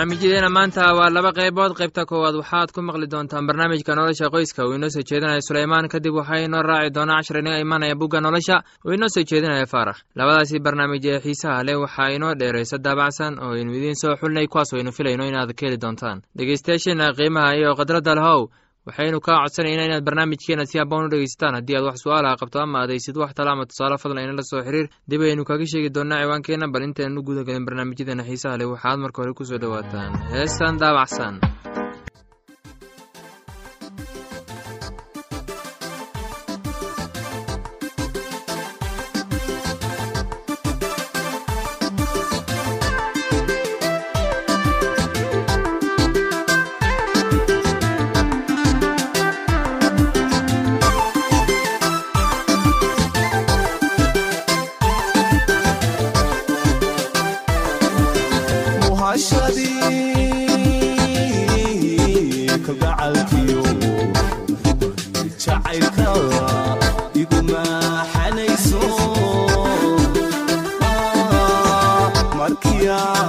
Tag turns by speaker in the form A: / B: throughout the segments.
A: barnaamijyadeena maanta waa laba qaybood. Qaybta koowaad waxaad ku maqli doontaan barnaamijka nolosha qoyska. Uu inoo soo jeedinaya suleymaan kadib waxaa inoo raaci doona cashar inaga imanaya bugga nolosha. Uu inoo soo jeedinaya faarax. Labadaasi barnaamij ee xiisaha leh waxaa inoo dheeraysa daabacsan oo aynu idiin soo xulnay kuwaas aynu filayno inaad ka heli doontaan. Dhegeystayaasheena qiimaha iyo khadradda lahow waxaynu kaa codsanayna inaad barnaamijkeena si haboon u dhegeysataan haddii aad wax su'aalaha qabto ama adaysid wax tala ama tusaale fadlan inala soo xiriir dib aynu kaga sheegi doonaa ciwaankeenna bal intaynu guda gelin barnaamijyadeena xiisaha leh. Waxaad marka hore ku soo dhowaataan. Heestan daabacsan vida.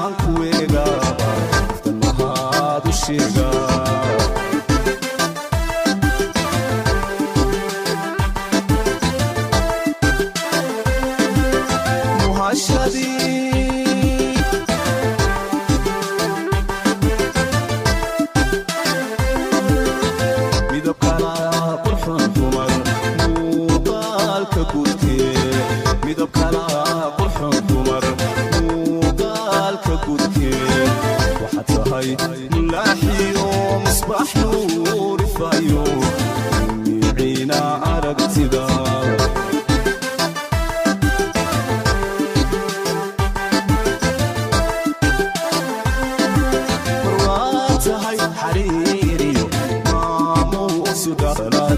A: tahay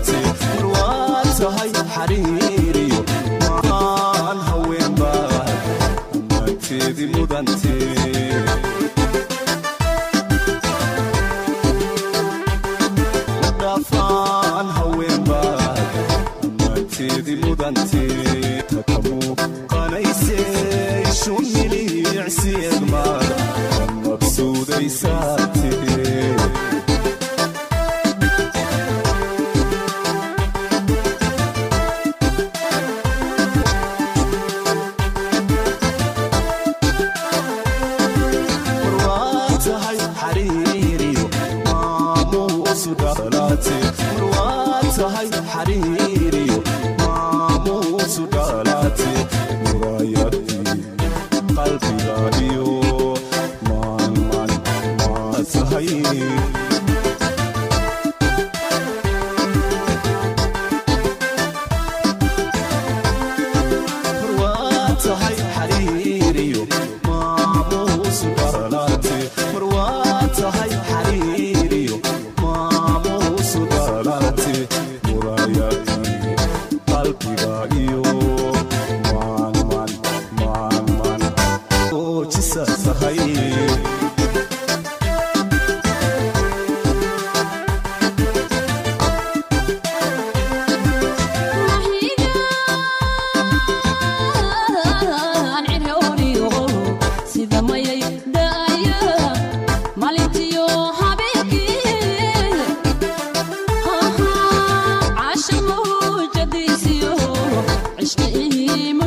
A: العيب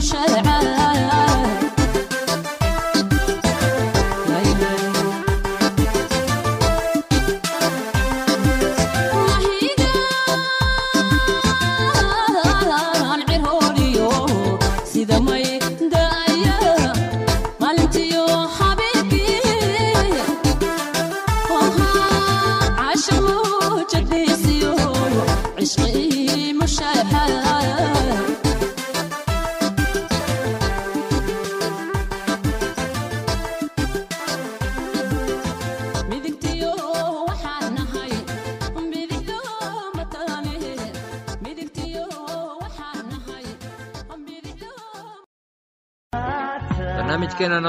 A: شرع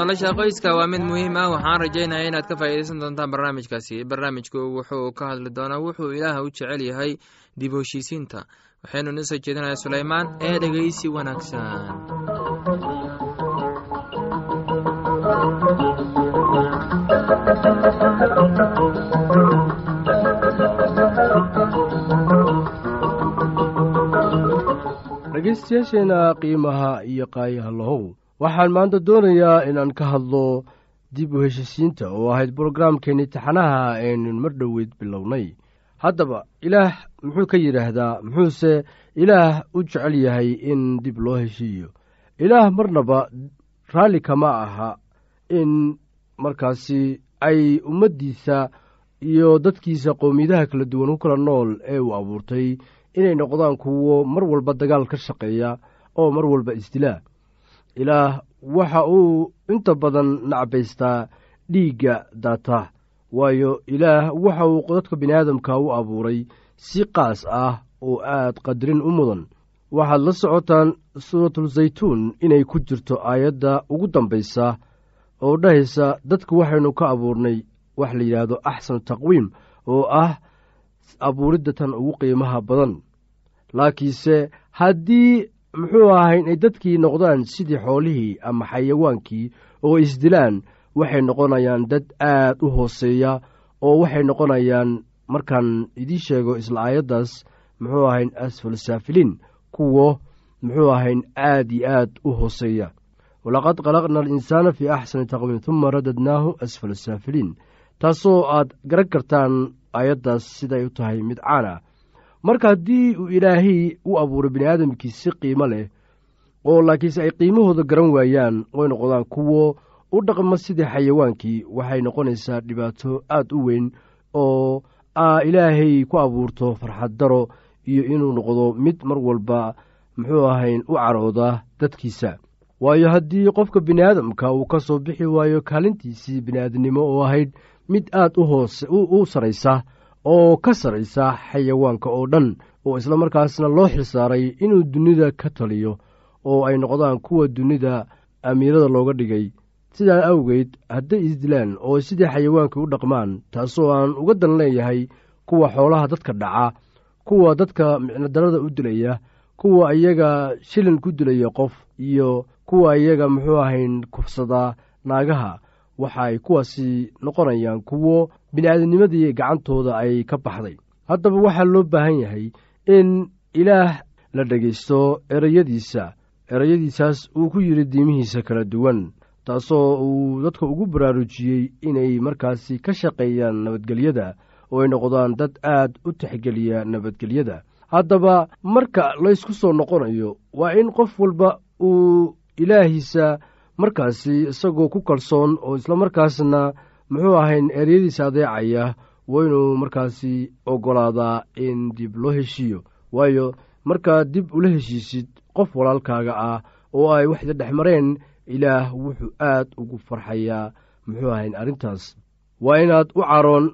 A: nolosha qoyska waa mid muhiim ah. Waxaan rajaynaya inaad ka faa'iidaysan doontaan barnaamijkaasi. Barnaamijku wuxuu ka hadli doonaa wuxuu ilaah u jecel yahay dib heshiisiinta waxaynu noo soo jeedinayaa sulaymaan ee dhegeysi wanaagsan.
B: Dhegaystayaasheenna qiimaha iyo qaayaha lahow waxaan maanta doonayaa inaan ka hadlo dib u heshisiinta oo ahayd brograamkeenni taxanaha aynu mar dhoweyd bilownay. Haddaba ilaah muxuu ka yidhaahdaa muxuuse ilaah u jecel yahay in dib loo heshiiyo. Ilaah marnaba raalli kama aha in markaasi ay ummaddiisa iyo dadkiisa qowmiyadaha kala duwan ku kala nool ee uu abuurtay inay noqdaan kuwo mar walba dagaal ka shaqeeya oo mar walba isdilaa ilaah waxa uu inta badan nacbaystaa dhiigga daata waayo ilaah waxa uu dadka biniaadamka u abuuray si qaas ah oo aad qadarin u mudan. Waxaad la socotaan suuratulzaytuun inay ku jirto aayadda ugu dambaysa oo dhahaysa dadku waxaynu ka abuurnay wax la yidhaahdo axsanu taqwiim oo ah abuuridda tan ugu qiimaha badan. Laakiinse haddii muxuu ahay inay dadkii noqdaan sidii xoolihii ama xayawaankii oo isdilaan waxay noqonayaan dad aad u hooseeya oo waxay noqonayaan markaan idiin sheego isla aayaddaas muxuu ahayn asfal saafiliin kuwo muxuu ahayn aad iyo aad u hooseeya. Walaqad khalaqna alinsaana fii axsani taqwiim tuma radadnaahu asfal saafiliin taasoo aad garan kartaan aayaddaas siday u tahay mid caan ah marka haddii uu ilaahay u abuuray bini aadamkii si qiimo leh oo laakiinse ay qiimahooda garan waayaan oy noqdaan kuwo u dhaqma sidii xayawaankii waxay noqonaysaa dhibaato aad u weyn oo aa ilaahay ku abuurto farxad daro iyo inuu noqdo mid mar walba muxuu ahayn u carooda dadkiisa. Waayo haddii qofka biniaadamka uu ka soo bixi waayo kaalintiisii bini'aadnimo oo ahayd mid aad u hoose u saraysa oo ka saraysa xayawaanka oo dhan oo isla markaasna loo xilsaaray inuu dunida ka taliyo oo ay noqdaan kuwa dunida amiirada looga dhigay. Sidaa awgeed hadday isdilaan oo sidii xayawaanka u dhaqmaan taasoo aan uga dan leeyahay kuwa xoolaha dadka dhaca kuwa dadka micnodarada u dilaya kuwa iyaga shilin ku dilaya qof iyo kuwa iyaga muxuu ahayn kufsadaa naagaha waxa ay kuwaasi noqonayaan kuwo bini'aadamnimadii gacantooda ay ka baxday. Haddaba waxaa loo baahan yahay in ilaah la dhegaysto ereyadiisa ereyadiisaas uu ku yidhi diimihiisa kala duwan taasoo uu dadka ugu baraarujiyey inay markaasi ka shaqeeyaan nabadgelyada oo ay noqdaan dad aad u tixgeliya nabadgelyada. Haddaba marka laysku soo noqonayo waa in qof walba uu ilaahiisa markaasi isagoo ku kalsoon oo islamarkaasna muxuu ahayn eryadiisa adeecaya waa markaasi oggolaadaa in dib loo heshiiyo. Waayo markaad dib ula heshiisid qof walaalkaaga ah oo ay waxda dhex mareen ilaah wuxuu aad ugu farxayaa muxuu ahayn arrintaas. Waa inaad u caroon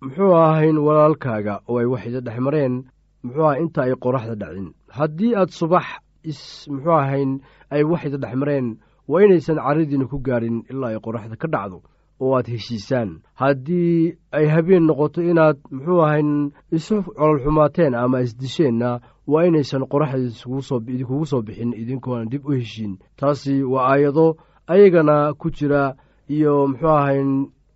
B: muxuu ahayn walaalkaaga oo ay waxda dhex mareen muxuu aha inta ay qoraxda dhacin. Haddii aad subax is muxuu ahayn ay waxda dhex mareen waa inaysan caradiina ku gaadhin ilaa ay qoraxda ka dhacdo oo aad heshiisaan. Haddii ay habeen noqoto inaad muxuu ahayn isu cololxumaateen ama isdisheenna waa inaysan qoraxda idinkugu soo bixin idinkoona dib u heshiin. Taasi waa aayado ayagana ku jira iyo muxuu ahayn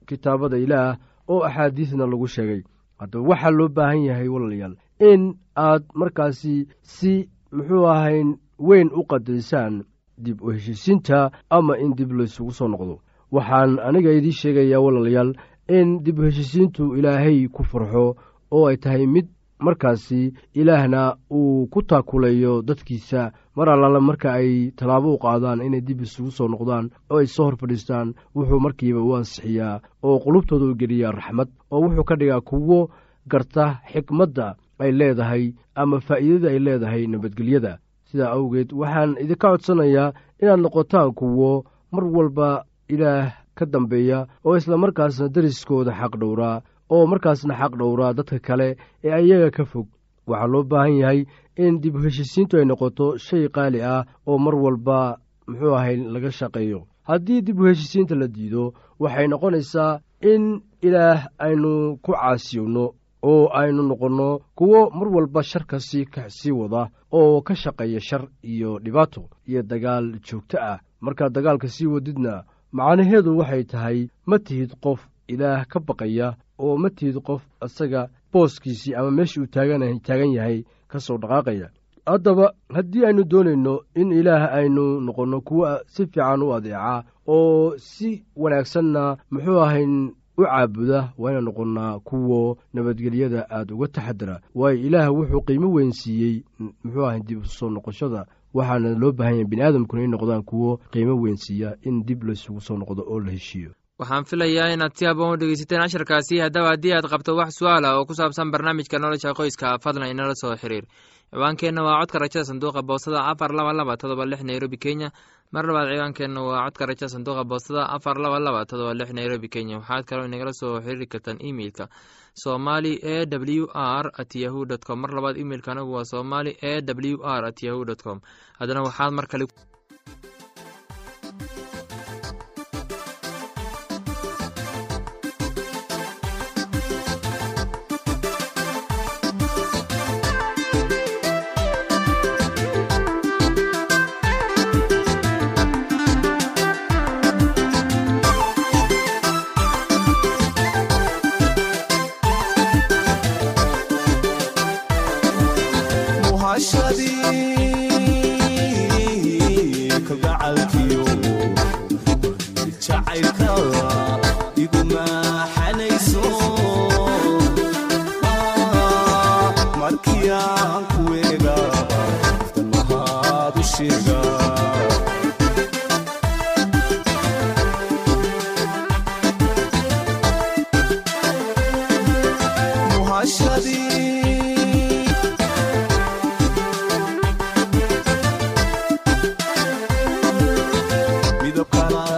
B: kitaabada ilaah oo axaadiisna lagu sheegay. Haddaba waxaa loo baahan yahay walaalayaal in aad markaasi si muxuu ahayn weyn u qadaysaan dib u heshiisiinta ama in dib laysugu soo noqdo. Waxaan aniga idiin sheegayaa walaalayaal in dib u heshiisiintu ilaahay ku farxo oo ay tahay mid markaasi ilaahna uu ku taakulayo dadkiisa. Mar allaala marka ay tallaabo u qaadaan inay dib isugu soo noqdaan oo ay soo hor fadhiistaan wuxuu markiiba u ansixiyaa oo qulubtooda u geliyaa raxmad oo wuxuu ka dhigaa kuwo garta xikmadda ay leedahay ama faa'iidada ay leedahay nabadgelyada sidaa awgeed waxaan idinka codsanayaa inaad noqotaan kuwo mar walba ilaah ka dambeeya oo isla markaasna deriskooda xaq dhowraa oo markaasna xaq dhowraa dadka kale ee ayaga ka fog. Waxaa loo baahan yahay in dib u heshiisiintu ay noqoto shay qaali ah oo mar walba muxuu ahay laga shaqeeyo. Haddii dib u heshisiinta la diido waxay noqonaysaa in ilaah aynu ku caasiyowno oo aynu noqonno kuwo mar walba sharka sii ka sii wada oo ka shaqeeya shar iyo dhibaato iyo dagaal joogto ah. Markaad dagaalka sii wadidna macnaheedu waxay tahay ma tihid qof ilaah ka baqaya oo ma tihid qof isaga booskiisii ama meeshii uu taagan yahay ka soo dhaqaaqaya. Haddaba haddii aynu doonayno in ilaah aynu noqonno kuwo si fiican u adeeca oo si wanaagsanna muxuu ahayn u caabuda waa inaan noqonnaa kuwo nabadgelyada aada uga taxadara waayo ilaah wuxuu qiimo weyn siiyey muxuu ahay dib u soo noqoshada waxaana loo baahan yahay bini aadamkuna in noqdaan kuwo qiimo weyn siiya in dib laysugu soo noqdo oo la heshiiyo.
A: Waxaan filayaa inaad si haboon u dhegeysateen casharkaasi. Haddaba haddii aad qabto wax su'aal ah oo ku saabsan barnaamijka nolosha qoyska fadlan inala soo xiriir. Ciwaankeenna waa codka rajada sanduuqa boostada afar laba laba todoba lix nairobi kenya mar labaad ciwaankeenna waa codka rajada sanduuqa boostada afar laba laba todoba lix nairobi kenya. Waxaad kaloo inagala soo xiriiri kartaan emeilka somali e w r at yahu dt com. Mar labaad imeilka anagu waa somali e w r at yahu dt com. Haddana waxaad mar kale do canal.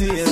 C: Qalbiga iyo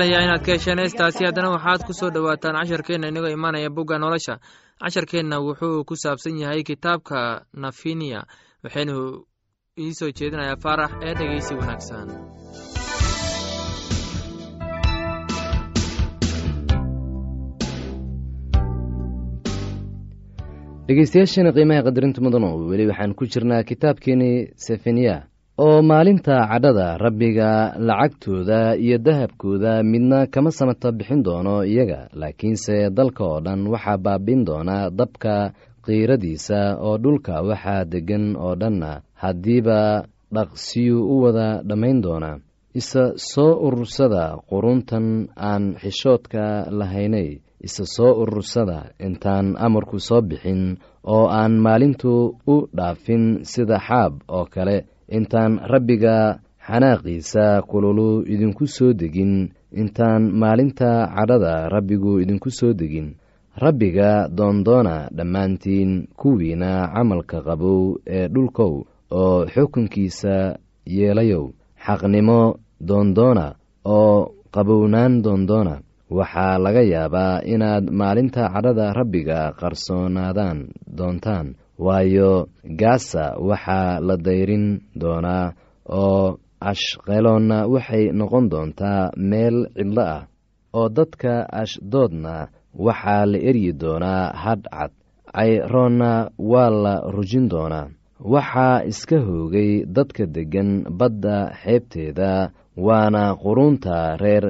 A: filayaa inaad ka hesheen heestaasi haddana waxaad ku soo dhowaataan casharkeenna inagoo imaanaya bugga nolosha. Casharkeenna wuxuu ku saabsan yahay kitaabka nafinia waxaynu ii soo jeedinayaa faarax ee dhegeysi wanaagsan.
C: Dhegeystayaasheena qiimaha qadarinta mudano weli waxaan ku jirnaa kitaabkeenii sefaniya oo maalinta cadhada rabbiga lacagtooda iyo dahabkooda midna kama samata bixin doono iyaga. Laakiinse dalka oo dhan waxaa baabiin doona dabka qiiradiisa oo dhulka waxaa deggan oo dhanna haddiiba dhaqsiyuu u wada dhammayn doona. Isa soo urursada quruntan aan xishoodka lahaynay isa soo urursada intaan amarku soo bixin oo aan maalintu u dhaafin sida xaab oo kale intaan rabbiga xanaaqiisa kululu idinku soo degin intaan maalinta cadhada rabbigu idinku soo degin. Rabbiga doondoona dhammaantiin kuwiina camalka qabow ee dhulkow oo xukunkiisa yeelayow. Xaqnimo doondoona oo qabownaan doondoona. Waxaa laga yaabaa inaad maalinta cadhada rabbiga qarsoonaadaan doontaan waayo gaasa waxaa la dayrin doonaa oo ashqeloonna waxay noqon doontaa meel cidlo ah oo dadka ashdoodna waxaa la eryi doonaa hadh cad. Cayroonna waa la rujin doonaa waxaa iska hoogay dadka deggan badda xeebteeda waana quruunta reer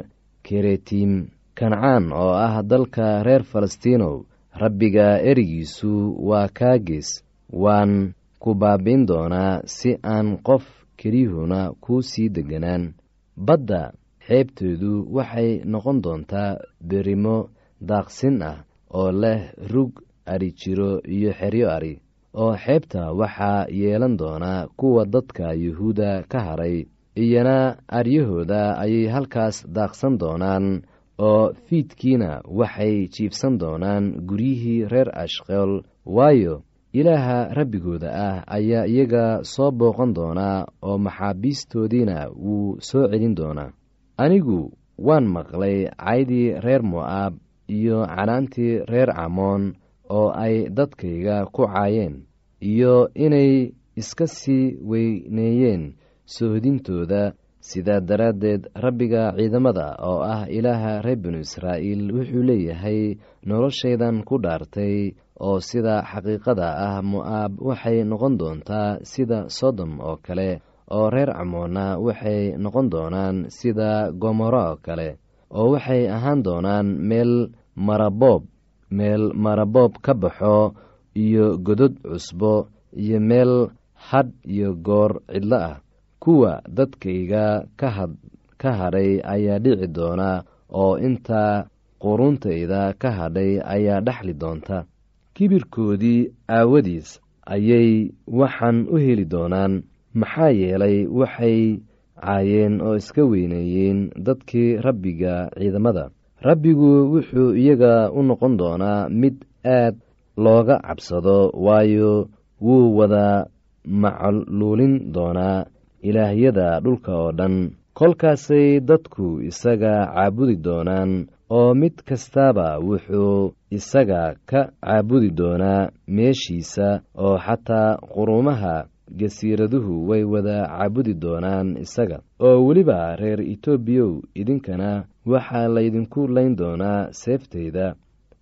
C: keretiim kancaan oo ah dalka reer falastiinow rabbiga erigiisu waa kaagees waan ku baabiin doonaa si aan qof keliyuhuna kuu sii deganaan badda xeebteedu waxay noqon doontaa berimo daaqsin ah oo leh rug ari jiro iyo xeryo ari oo xeebta waxaa yeelan doonaa kuwa dadka yuhuudda ka haray iyana aryahooda ayay halkaas daaqsan doonaan oo fiidkiina waxay jiibsan doonaan guryihii reer ashqeel waayo ilaaha rabbigooda ah ayaa iyaga soo booqan doonaa oo maxaabiistoodiina wuu soo celin doonaa. Anigu waan maqlay caydii reer mo'aab iyo canaantii reer camoon oo ay dadkayga ku caayeen iyo inay iska sii weyneeyeen soohdintooda sidaa daraaddeed rabbiga ciidamada oo ah ilaaha reer binu israa'iil wuxuu leeyahay noloshaydan ku dhaartay oo sida xaqiiqada ah mo'aab waxay noqon doontaa sida sodom oo kale oo reer camoonna waxay noqon doonaan sida gomoro oo kale oo waxay ahaan doonaan meel maraboob meel maraboob ka baxo iyo godod cusbo iyo meel hadh iyo goor cidlo ah kuwa dadkayga ka hadhay ayaa dhici doona oo intaa quruntayda ka hadhay ayaa dhexli doonta. Kibirkoodii aawadiis ayay waxaan u heli doonaan maxaa yeelay waxay caayeen oo iska weyneeyeen dadkii rabbiga ciidamada. Rabbigu wuxuu iyaga u noqon doonaa mid aad looga cabsado waayo wuu wada macluulin doonaa ilaahyada dhulka oo dhan. Kolkaasay dadku isaga caabudi doonaan oo mid kastaaba wuxuu isaga ka caabudi doonaa meeshiisa oo xataa quruumaha gasiiraduhu way wada caabudi doonaan isaga. Oo weliba reer etoobiyow idinkana waxaa laydinku layn doonaa seeftayda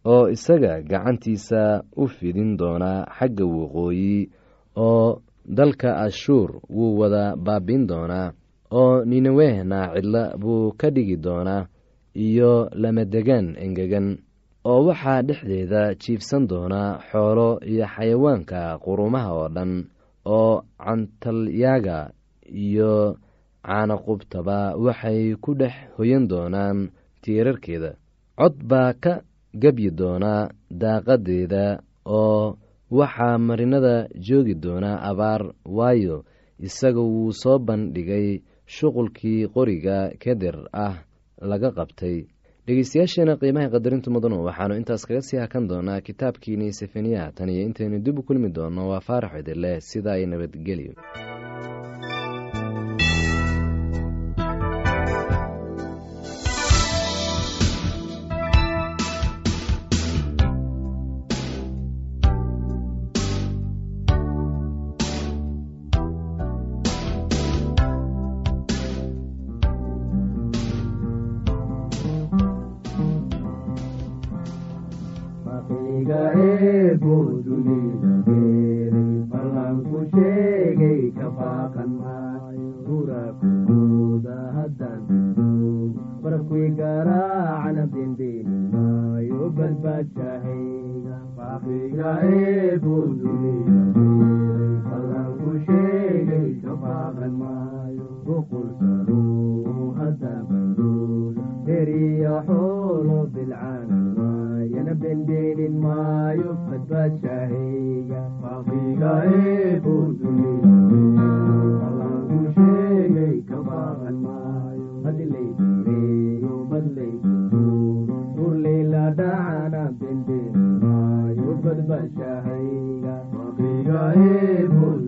C: oo isaga gacantiisa u fidin doonaa xagga waqooyi oo dalka ashuur wuu wada baabiin doonaa oo ninawehna cidlo buu ka dhigi doonaa iyo lamadegaan engegan oo waxaa dhexdeeda jiibsan doonaa xoolo iyo xayawaanka qurumaha oo dhan oo cantalyaaga iyo caanaqubtaba waxay ku dhex hoyan doonaan tiirarkeeda. Cod baa ka gebyi doonaa daaqadeeda oo waxaa marinada joogi doonaa abaar waayo isaga wuu soo bandhigay shuqulkii qoriga keder ah laga qabtay. Dhegeystayaasheena qiimaha qadarinta mudanu waxaanu intaas kaga sii hakan doonaa kitaabkiini sefaniya tan iyo intaynu dib u kulmi doonno waa faarax idileh sida ay nabadgelyo
B: bendeenin maayo badbaadshahayga kaafiga eebuu dunida ballanku sheegay ka baaqan maayo hadlaydireeyo badlaydido urleyla dhacana bendeenin maayo badbaadshahayga kaafiga eebuu dunida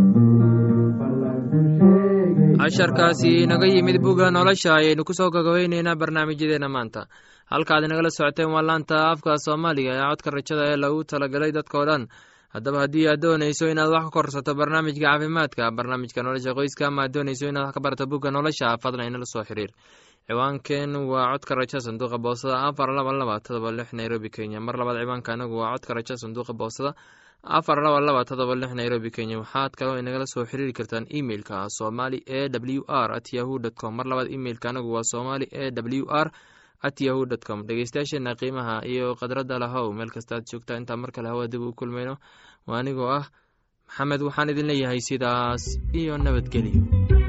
D: casharkaasi inaga yimid bugga nolosha ayaynu ku soo gagabeyneynaa barnaamijyadeena maanta. Halkaad inagala socoteen waa laanta afka soomaaliga ee codka rajada ee lagu talagalay dadkao dhan. Haddaba haddii aad doonayso inaad wax ka korsato barnaamijka caafimaadka barnaamijka nolosha qoyska ama aad doonayso inaad wax ka barato bugga nolosha fadlan inala soo xiriir. Ciwaankeen waa codka raja sanduuqa boosada afar laba laba todoba lix nairobi kenya. Mar labaad ciwaanka anagu waa codka raja sanduuqa boosada afar laba laba todoba lix nairobi kenya. Waxaad kaloo inagala soo xiriiri kartaan emeilka somali e w r at yahu dt com. Mar labaad emeilka anagu waa somali e w r at yahu dt com. Dhegeystayaasheena qiimaha iyo khadradda lahow meel kasta aad joogtaa. Intaa mar kale hawa dib u kulmayno. Waa anigoo ah maxamed waxaan idin leeyahay sidaas iyo nabadgelyo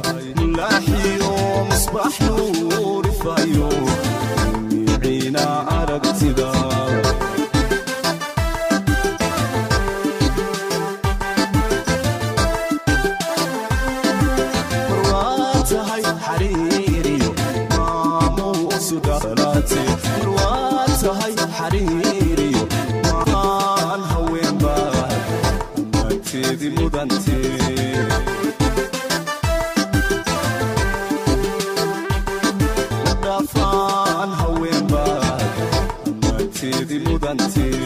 A: waxaad ammaanteedii mudantee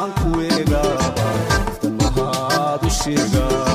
A: aan kuweegaa mahad u sheegaa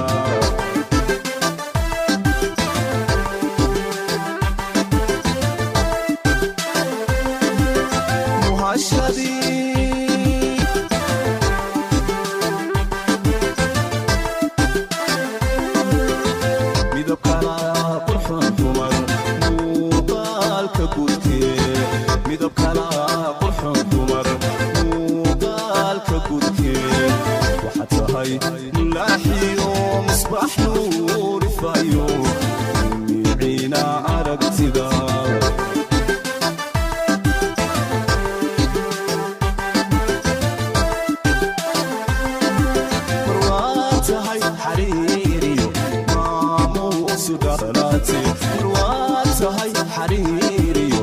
A: xariiriyo.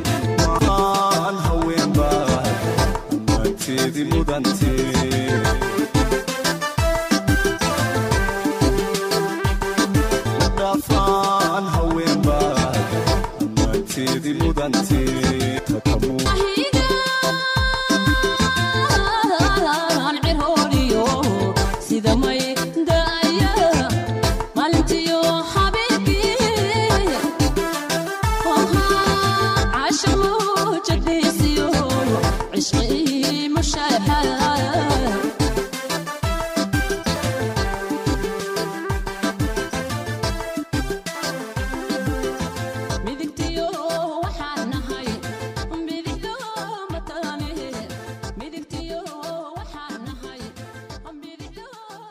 E: Maan haweenbaa amaanteedi mudantee